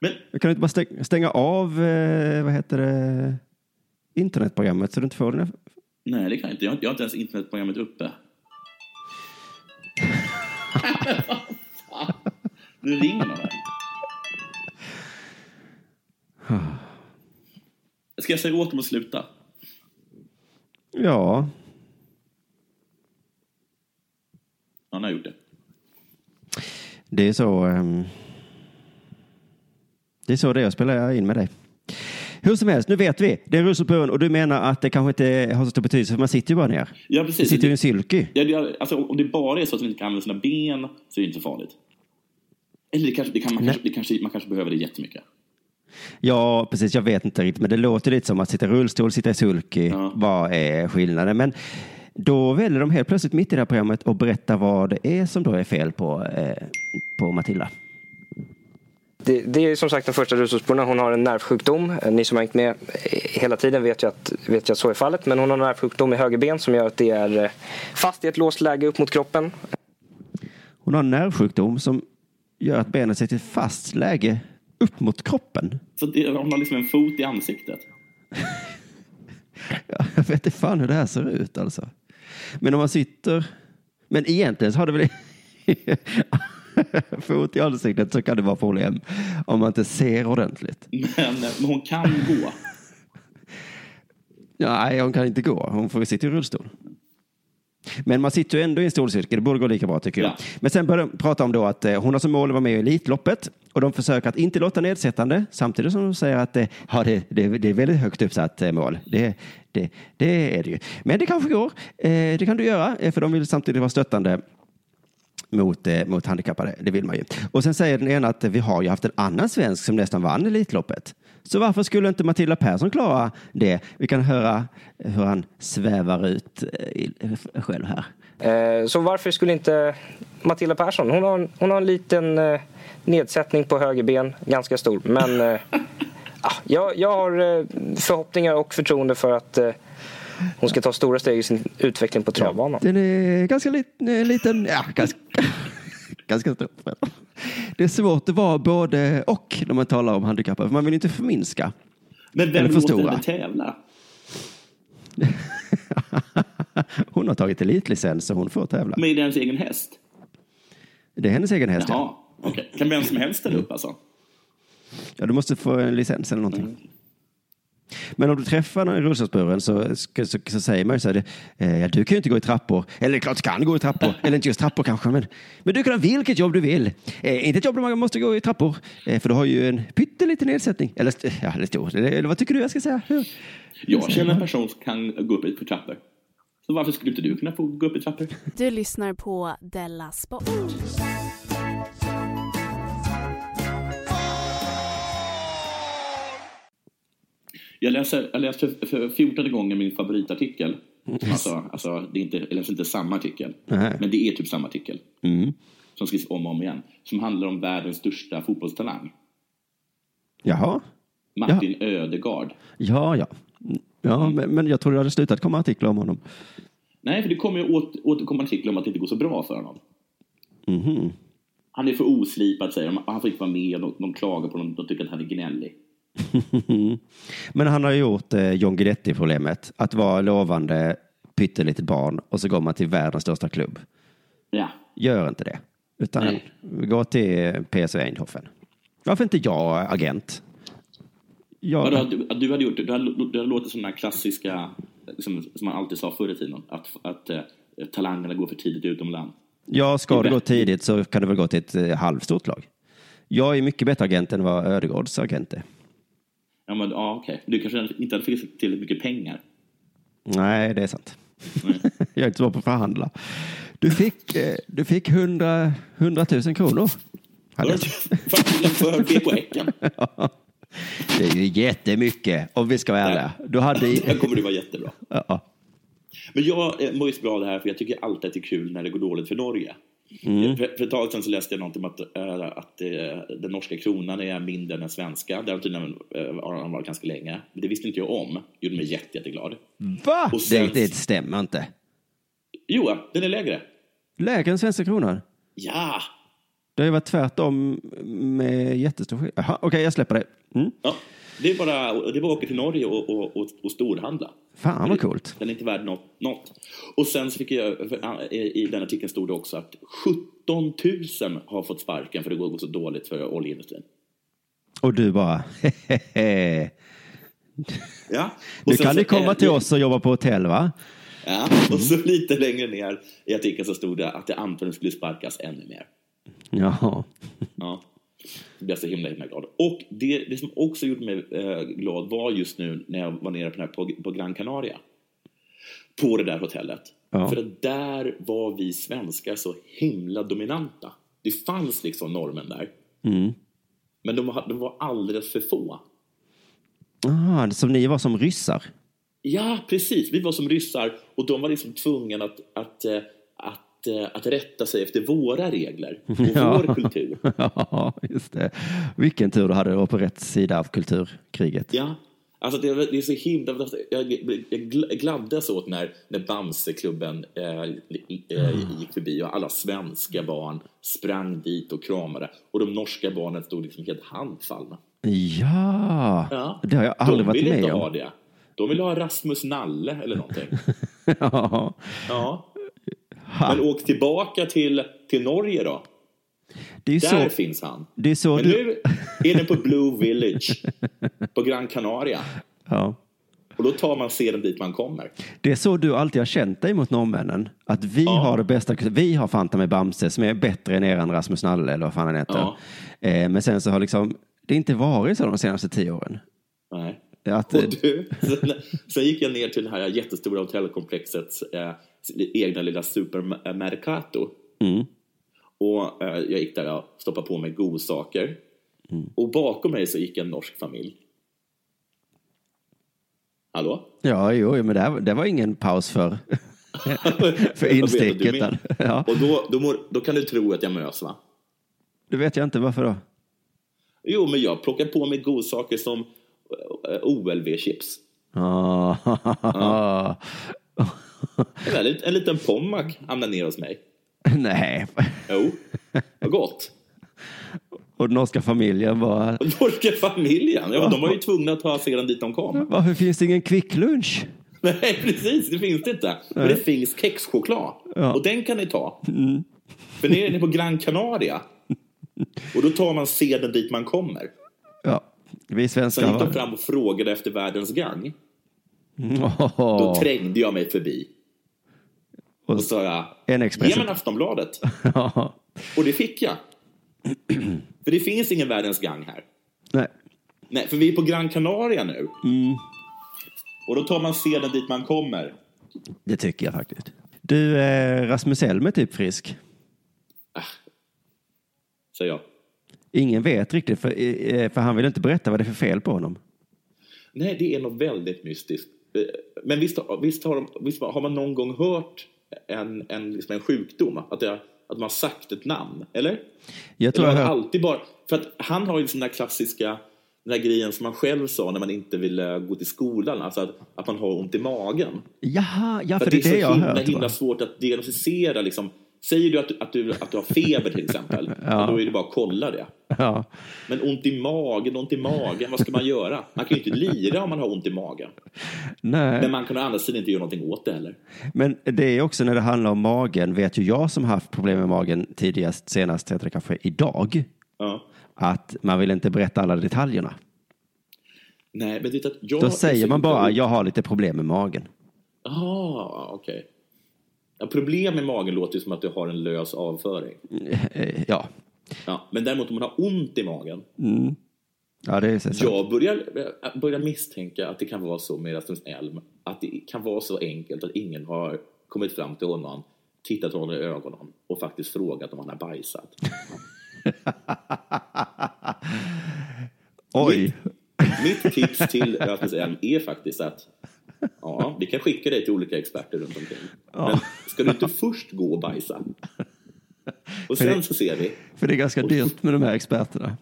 S7: Men,
S6: Kan du inte bara stäng- stänga av, eh, vad heter det, internetprogrammet så du inte får den
S7: nej, det kan jag inte. Jag har, jag har inte ens internetprogrammet uppe. [LAUGHS] nu ringer här. Ska jag säga åt dem att sluta?
S6: Ja,
S7: Han har gjort det.
S6: det är så. ehm, det är så det är att spela in med dig. Hur som helst, nu vet vi. Det är rullstolsburen och du menar att det kanske inte har så stor betydelse för man sitter ju bara ner.
S7: Ja, precis.
S6: sitter ju en silky.
S7: Ja, det, alltså, om det bara är så att man inte kan använda sina ben så är det inte så farligt. Eller det kanske, det kan, man, kanske, det kanske, man kanske behöver det jättemycket.
S6: Ja, precis. Jag vet inte riktigt, men det låter lite som att sitta i rullstol, sitta i sulky. Vad är skillnaden? Men då väljer de helt plötsligt mitt i det här programmet att berätta vad det är som då är fel på, eh, på Matilda.
S10: Det, det är som sagt den första rullstolsburna. Hon har en nervsjukdom. Ni som har hängt med eh, hela tiden vet ju, att, vet ju att så är fallet. Men hon har en nervsjukdom i höger ben som gör att det är eh, fast i ett låst läge upp mot kroppen.
S6: Hon har en nervsjukdom som gör att benet sitter i fast läge upp mot kroppen.
S7: Så det, hon har liksom en fot i ansiktet. [LAUGHS]
S6: Ja, jag vet inte fan hur det här ser ut alltså. Men om man sitter... Men egentligen så har det väl [LAUGHS] fot i ansiktet så kan det vara problem om man inte ser ordentligt.
S7: Men, men hon kan gå.
S6: Ja, [LAUGHS] nej, hon kan inte gå. Hon får sitta i rullstol. Men man sitter ju ändå i en stolcirkel, det borde gå lika bra tycker jag. Men sen började de prata om då att eh, hon har som mål att vara med i Elitloppet och de försöker att inte låta nedsättande samtidigt som de säger att eh, ja, det, det, det är väldigt högt uppsatt eh, mål. Det, det, är det ju. Men det kanske går. Eh, det kan du göra, för de vill samtidigt vara stöttande mot, eh, mot handikappade. Det vill man ju. Och sen säger den ena att vi har ju haft en annan svensk som nästan vann Elitloppet. Så varför skulle inte Matilda Persson klara det? Vi kan höra hur han svävar ut eh, i- själv här.
S10: Eh, Så varför skulle inte Matilda Persson, hon har en, hon har en liten eh, nedsättning på höger ben, ganska stor. Men eh, [LAUGHS] ah, jag, jag har eh, förhoppningar och förtroende för att eh, hon ska ta stora steg i sin utveckling på travbanan.
S6: Den är ganska lit, eh, liten, ja, ganska, [LAUGHS] ganska stor. Det är svårt att vara både och när man talar om handikappade, för man vill inte förminska.
S7: Men vem låter henne tävla?
S6: Hon har tagit elitlicens så hon får tävla.
S7: Med hennes egen häst?
S6: Det är hennes egen häst,
S7: Jaha,
S6: ja.
S7: okej. Kan vem som helst ställa upp alltså?
S6: Ja, du måste få en licens eller någonting. Men om du träffar någon i rullstolsburen så, så, så, så säger man ju så här, eh, ja, du kan ju inte gå i trappor. Eller klart du kan gå i trappor. [LAUGHS] Eller inte just trappor kanske, men, men du kan ha vilket jobb du vill. Eh, inte ett jobb där man måste gå i trappor, eh, för du har ju en pytteliten nedsättning. Eller, ja, eller stor. Eller, eller vad tycker du jag ska säga? Hur?
S7: Jag känner en person som kan gå upp i trappor. Så varför skulle inte du kunna få gå upp i trappor?
S5: Du lyssnar på Della Sport.
S7: Jag läser, jag läste för, 14 gånger min favoritartikel. Alltså, alltså, det är inte, jag läser inte samma artikel,
S6: Nej.
S7: men det är typ samma artikel.
S6: Mm.
S7: Som skrivs om och om igen. Som handlar om världens största fotbollstalang.
S6: Jaha.
S7: Martin Ödegaard.
S6: Ja, ja. Ja, men, men jag tror det hade slutat komma artiklar om honom.
S7: Nej, för det kommer ju åter, återkommande artiklar om att det inte går så bra för honom.
S6: Mhm.
S7: Han är för oslipad, säger de. Han får inte vara med. De, de klagar på honom. De tycker att han är gnällig. [LAUGHS]
S6: Men han har gjort eh, John Guidetti-problemet. Att vara lovande pyttelitet barn och så går man till världens största klubb.
S7: Ja.
S6: Gör inte det. Utan
S7: Nej.
S6: gå till PSV Eindhoven. Varför inte jag agent? Jag,
S7: Vadå, du, du hade gjort det? Du hade, du hade låtit här klassiska, som, som man alltid sa förr i tiden, att, att eh, talangerna går för tidigt utomlands.
S6: ja, ska
S7: det
S6: gå tidigt så kan du väl gå till ett eh, halvstort lag. Jag är mycket bättre agent än vad Ödegårds agent är.
S7: Ja, men ja, okej. Du kanske inte hade fått tillräckligt mycket pengar.
S6: Nej, det är sant. [LAUGHS] jag är inte så bra på att förhandla. Du fick, eh, du fick 100, 100 000 kronor.
S7: För, för BK Häcken. [LAUGHS]
S6: Det är ju jättemycket om vi ska vara ärliga. Du hade...
S7: Det här kommer det vara jättebra.
S6: Ja.
S7: Men jag eh, mår ju så bra det här, för jag tycker alltid att det är kul när det går dåligt för Norge.
S6: Mm.
S7: För, för ett tag sedan så läste jag något om att, äh, att äh, den norska kronan är mindre än den svenska. Det har tydligen äh, varit ganska länge. Men det visste inte jag om. gjorde mig jätte, jätteglad.
S6: Va?
S7: Och sen-
S6: Det, det stämmer inte.
S7: Jo, den är lägre.
S6: Lägre än svenska kronan?
S7: Ja!
S6: Det har ju varit tvärtom med jättestor skillnad. Okej, jag släpper det. Mm.
S7: ja. Det är bara, det är bara att åka till Norge och, och, och, och storhandla.
S6: Fan vad coolt.
S7: Den är inte värd något. något. Och sen så fick jag, i den artikeln stod det också att 17 000 har fått sparken för det går så dåligt för oljeindustrin.
S6: Och du bara, hehehe.
S7: Ja. Och
S6: Nu kan ni komma
S7: är
S6: till oss och jobba på hotell va?
S7: Ja, och så lite längre ner i artikeln så stod det att det antagligen skulle sparkas ännu mer.
S6: Jaha.
S7: Ja. Blev så himla, himla glad. Och det, det som också gjorde mig eh, glad var just nu när jag var nere på, här, på, på Gran Canaria. På det där hotellet.
S6: Ja.
S7: För att där var vi svenskar så himla dominanta. Det fanns liksom normen där.
S6: Mm.
S7: Men de var, de var alldeles för få.
S6: Ah, som ni var som ryssar.
S7: Ja, precis. Vi var som ryssar och de var liksom tvungna att, att, eh, att, eh, att rätta sig efter våra regler och [LAUGHS] vår kultur. [LAUGHS]
S6: ja, just det. Vilken tur du hade att vara på rätt sida av kulturkriget.
S7: Ja, alltså det, är så himla... Jag, jag gl- gladdes åt när, när Bamseklubben eh, eh, gick förbi och alla svenska barn sprang dit och kramade och de norska barnen stod liksom helt handfallna.
S6: Ja,
S7: Ja.
S6: det har jag aldrig
S7: de
S6: varit med
S7: inte
S6: om.
S7: ha det. De ville ha Rasmus Nalle eller någonting. [LAUGHS]
S6: ja.
S7: Ja. Men åk tillbaka till, till Norge då. Där
S6: så,
S7: finns han. Men
S6: du...
S7: nu är den på Blue [LAUGHS] Village på Gran Canaria.
S6: Ja.
S7: Och då tar man seden dit man kommer.
S6: Det är så du alltid har känt dig mot norrmännen. Att vi har det bästa. Vi har Fanta med Bamse som är bättre än eran Rasmus Nalle eller vad fan han heter.
S7: Ja.
S6: Eh, men sen så har liksom det inte varit så de senaste tio åren.
S7: Nej.
S6: Att,
S7: Och du, [LAUGHS] sen, sen gick jag ner till det här jättestora hotellkomplexets eh, egna lilla supermercato.
S6: Mm.
S7: Och eh, jag gick där och stoppade på mig godsaker.
S6: Mm.
S7: Och bakom mig så gick en norsk familj. Hallå?
S6: Ja, jo, men det, här, det var ingen paus för, [LAUGHS] för
S7: vet
S6: insticket. [LAUGHS] Ja.
S7: Och då, då, mår- då kan du tro att jag mös va?
S6: Det vet jag inte, varför då?
S7: Jo, men jag plockade på mig godsaker som eh, OLV-chips.
S6: Ah. [LAUGHS]
S7: En, en liten Pommac hamnade ner hos mig.
S6: Nej.
S7: Jo, vad gott.
S6: Och den norska familjen var... [LAUGHS]
S7: Norska familjen, ja, de var ju tvungna att ta sedan dit de kom.
S6: Varför finns det ingen kvicklunch?
S7: Nej, precis, det finns det inte. Men det finns kexchoklad.
S6: Ja.
S7: Och den kan ni ta.
S6: Mm.
S7: För ni är på Gran Canaria. Och då tar man seden dit man kommer.
S6: Ja, vi svenskar
S7: Sen gick de fram och frågade efter världens gang.
S6: Åh.
S7: Då trängde jag mig förbi. Och sa jag,
S6: En Expressen.
S7: ge mig Aftonbladet. [LAUGHS] Och det fick jag. För det finns ingen världens gang här.
S6: Nej.
S7: Nej, för vi är på Gran Canaria nu.
S6: Mm.
S7: Och då tar man seden dit man kommer.
S6: Det tycker jag faktiskt. Du, eh, Rasmus Elm är typ frisk.
S7: Säger jag.
S6: Ingen vet riktigt, för, eh, för han vill inte berätta vad det är för fel på honom.
S7: Nej, det är något väldigt mystiskt. Men visst, visst, har, de, visst har man någon gång hört en, en, liksom en sjukdom? Att, det, att man har sagt ett namn, eller?
S6: Jag tror
S7: eller
S6: jag
S7: alltid bara... För att han har ju den där klassiska den där grejen som man själv sa när man inte ville gå till skolan, alltså att, att man har ont i magen.
S6: Jaha, ja,
S7: För
S6: för det är det
S7: så
S6: jag
S7: himla,
S6: hört.
S7: himla svårt att diagnostisera. Liksom. Säger du att, att, du, att du har feber till exempel, [LAUGHS]
S6: Ja.
S7: då är det bara att kolla det.
S6: Ja.
S7: Men ont i magen, ont i magen, vad ska man göra? Man kan ju inte lira om man har ont i magen.
S6: Nej.
S7: Men man kan å andra sidan inte göra någonting åt det heller.
S6: Men det är också när det handlar om magen, vet ju jag som haft problem med magen tidigast, senast heter det kanske idag,
S7: Ja.
S6: att man vill inte berätta alla detaljerna.
S7: Nej, men det jag...
S6: Då säger man bara,
S7: Ja.
S6: jag har lite problem med magen.
S7: Ah, okej. Ja, problem med magen låter ju som att du har en lös avföring.
S6: Eh, Ja.
S7: Ja, men däremot om man har ont i magen.
S6: Mm. Ja, det är så.
S7: Jag börjar, jag börjar misstänka att det kan vara så med Rasmus Elm. Att det kan vara så enkelt att ingen har kommit fram till honom, tittat honom i ögonen och faktiskt frågat om han har bajsat. [LAUGHS]
S6: Oj.
S7: Mitt tips till Rasmus Elm är faktiskt att ja, vi kan skicka dig till olika experter runt omkring. Men ska du inte först gå och bajsa? Och sen
S6: det-
S7: så ser vi.
S6: För det är ganska dyrt med de här experterna.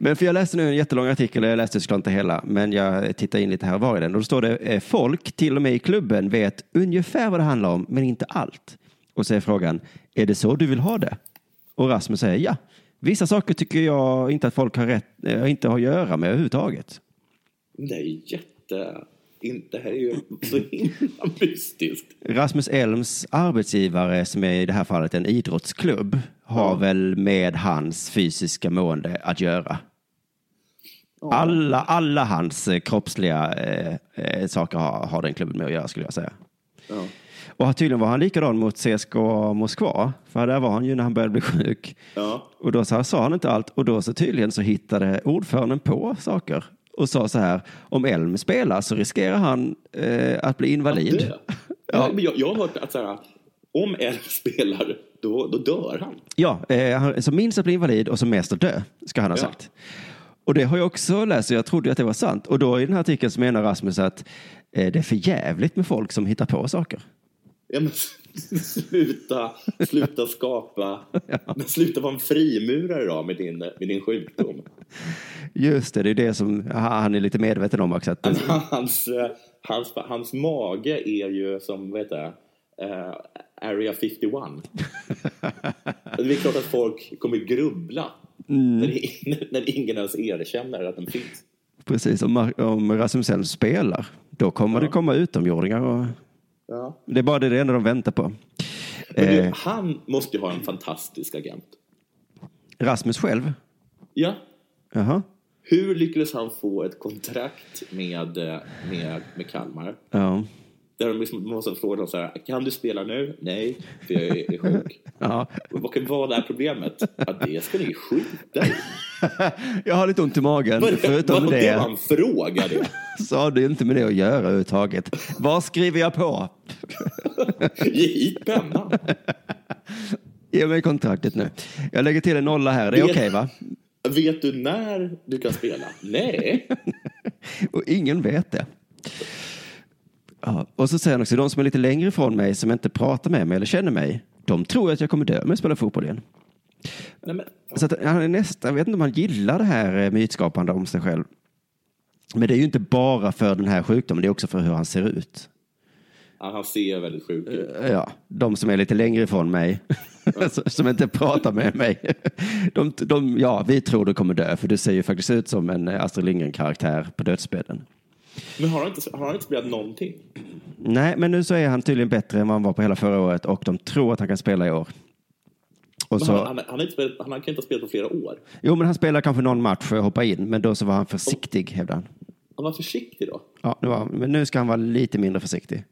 S6: Men för jag läste nu en jättelång artikel, jag läste såklart inte hela, men jag tittar in lite här och var i den. Och då står det, eh, folk, till och med i klubben, vet ungefär vad det handlar om, men inte allt. Och så är frågan, är det så du vill ha det? Och Rasmus säger ja. Vissa saker tycker jag inte att folk har rätt, eh, inte har att göra med överhuvudtaget.
S7: Det är jätte... Det här är ju så himla [LAUGHS] mystiskt.
S6: Rasmus Elms arbetsgivare, som är i det här fallet en idrottsklubb, har väl med hans fysiska mående att göra. Alla, alla hans eh, kroppsliga eh, eh, saker har, har den klubben med att göra skulle jag säga.
S7: Ja.
S6: Och tydligen var han likadan mot CSKA Moskva, för där var han ju när han började bli sjuk.
S7: Ja.
S6: Och då sa, sa han inte allt och då så tydligen så hittade ordföranden på saker och sa så här, om Elm spelar så riskerar han eh, att bli invalid.
S7: Dö. [LAUGHS] Ja. Men jag, jag har hört att så här, om Elm spelar, då, då dör han.
S6: Ja, eh, han- som minst att bli invalid och som mest att dö, ska han ha
S7: Ja.
S6: sagt. Och det har jag också läst och jag trodde att det var sant. Och då i den här artikeln så menar Rasmus att eh, det är för jävligt med folk som hittar på saker.
S7: Ja, men [LAUGHS] sluta, sluta skapa, men sluta vara en frimurare då med din, med din sjukdom.
S6: Just det, det är det som han är lite medveten om också. Att,
S7: Hans, eh, hans, hans mage är ju som, vad heter det, eh, Area 51. [LAUGHS] det är klart att folk kommer grubbla
S6: Mm.
S7: när, när ingen ens erkänner att den finns.
S6: precis, om, om Rasmus Elm spelar, då kommer det komma utomjordingar. Och,
S7: Ja.
S6: det är bara det, det enda de väntar på.
S7: Du,
S6: Eh,
S7: han måste ju ha en fantastisk agent.
S6: Rasmus själv?
S7: Ja,
S6: Jaha.
S7: Hur lyckades han få ett kontrakt med, eh, med, med Kalmar?
S6: Ja.
S7: Där de liksom måste fråga dem så här, kan du spela nu? Nej, för jag är, är sjuk. [LAUGHS]
S6: Ja.
S7: Och vad är problemet? Ja, det ska ni skita i. [LAUGHS]
S6: Jag har lite ont i magen.
S7: Vad-
S6: Förutom
S7: vad- det
S6: det
S7: var en fråga det. [LAUGHS]
S6: så har det inte med det att göra överhuvudtaget. Vad skriver jag på?
S7: Ge hit pennan.
S6: Ge mig kontraktet nu. Jag lägger till en nolla här. Det är okej va?
S7: Vet du när du kan spela? Nej.
S6: Och ingen vet det. Ja. Och så säger han också, de som är lite längre ifrån mig, som inte pratar med mig eller känner mig, de tror att jag kommer dö om jag spelar fotboll igen.
S7: Nej, men,
S6: Så att han är nästan, jag vet inte om han gillar det här eh, mytskapande om sig själv. Men det är ju inte bara för den här sjukdomen, det är också för hur han ser ut.
S7: ja, han ser väldigt sjuk ut.
S6: Ja, de som är lite längre ifrån mig, [LAUGHS] som inte pratar med mig. De, de, ja, vi tror du kommer dö, för du ser ju faktiskt ut som en eh, Astrid Lindgren-karaktär på dödsbädden.
S7: Men har han, inte, har han inte spelat någonting?
S6: Nej, men nu så är han tydligen bättre än vad han var på hela förra året och de tror att han kan spela i år. Och så,
S7: han, han, han, inte spelat, han kan inte ha spelat på flera år.
S6: jo, men han spelar kanske någon match och hoppa in, men då så var han försiktig, hävdar han.
S7: Han var försiktig då.
S6: Ja, var, men nu ska han vara lite mindre försiktig.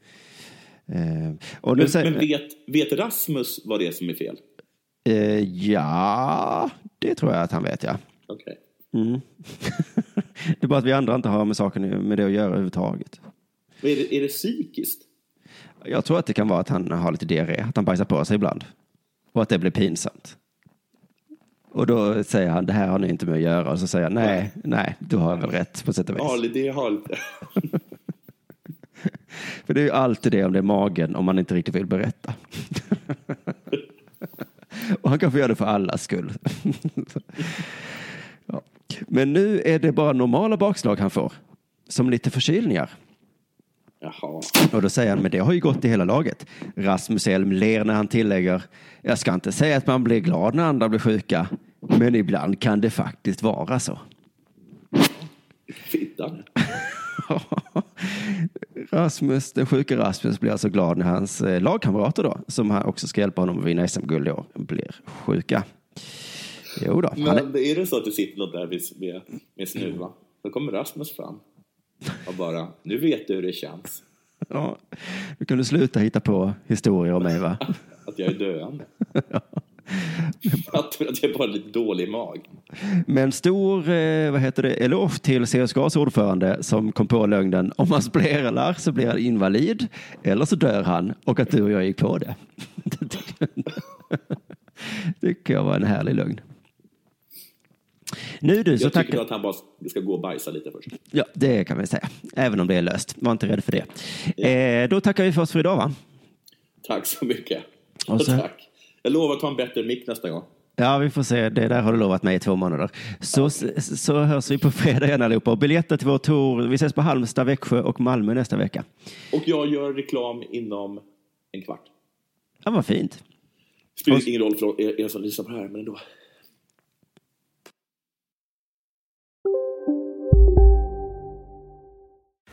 S6: Eh, och nu
S7: Men,
S6: säger,
S7: men vet, vet Rasmus vad det är som är fel?
S6: eh, ja, det tror jag att han vet, ja.
S7: Okej.
S6: Mm. [LAUGHS] det är bara att vi andra inte har med saken med det att göra överhuvudtaget.
S7: Men Är det, är det psykiskt?
S6: Jag tror att det kan vara att han har lite diarré, att han bajsar på sig ibland. Och att det blir pinsamt. Och då säger han, det här har ni inte med att göra. Och så säger jag, nej, nej, du har väl rätt på sätt och vis.
S7: Ja, det har lite. [LAUGHS]
S6: För det är ju alltid det om det är magen, om man inte riktigt vill berätta. [LAUGHS] och han kan få göra det för allas skull. Men nu är det bara normala bakslag han får. Som lite förkylningar.
S7: Jaha.
S6: Och då säger han, men det har ju gått i hela laget. Rasmus Elm ler när han tillägger, jag ska inte säga att man blir glad när andra blir sjuka, men ibland kan det faktiskt vara så.
S7: Fittan. [LAUGHS]
S6: Rasmus, den sjuka Rasmus blir alltså glad när hans eh, lagkamrater då, som också ska hjälpa honom att vinna SM-guld i år, blir sjuka. Jo då, han är,
S7: Men är det så att du sitter något där med, med, snuva, då kommer Rasmus fram och bara, nu vet du hur det känns
S6: ja, nu kan du sluta hitta på historier om mig va? [LAUGHS]
S7: att jag är döende. [LAUGHS] att, att jag bara är lite dålig mag.
S6: Men stor, eh, vad heter det, eloge till CSKAs ordförande som kom på lögnen, om han spelar så blir han invalid eller så dör han och att du och jag gick på det. [LAUGHS] Det tycker jag var en härlig lögn. Nu du, så
S7: Jag tycker att han bara ska gå och bajsa lite först.
S6: Ja, det kan vi säga. Även om det är löst. Var inte rädd för det. Eh, då tackar vi för oss för idag va?
S7: Tack så mycket.
S6: Och så- [LAUGHS]
S7: Tack. Jag lovar att ta en bättre mick nästa gång.
S6: Ja, vi får se. Det där har du lovat mig i två månader. Så, så hörs vi på fredag igen allihopa. Och biljetter till vår tour. Vi ses på Halmstad, Växjö och Malmö nästa vecka.
S7: Och jag gör reklam inom en kvart.
S6: Ja, vad fint.
S7: Spelar ingen roll för er, er som lyssnar på det här, men ändå.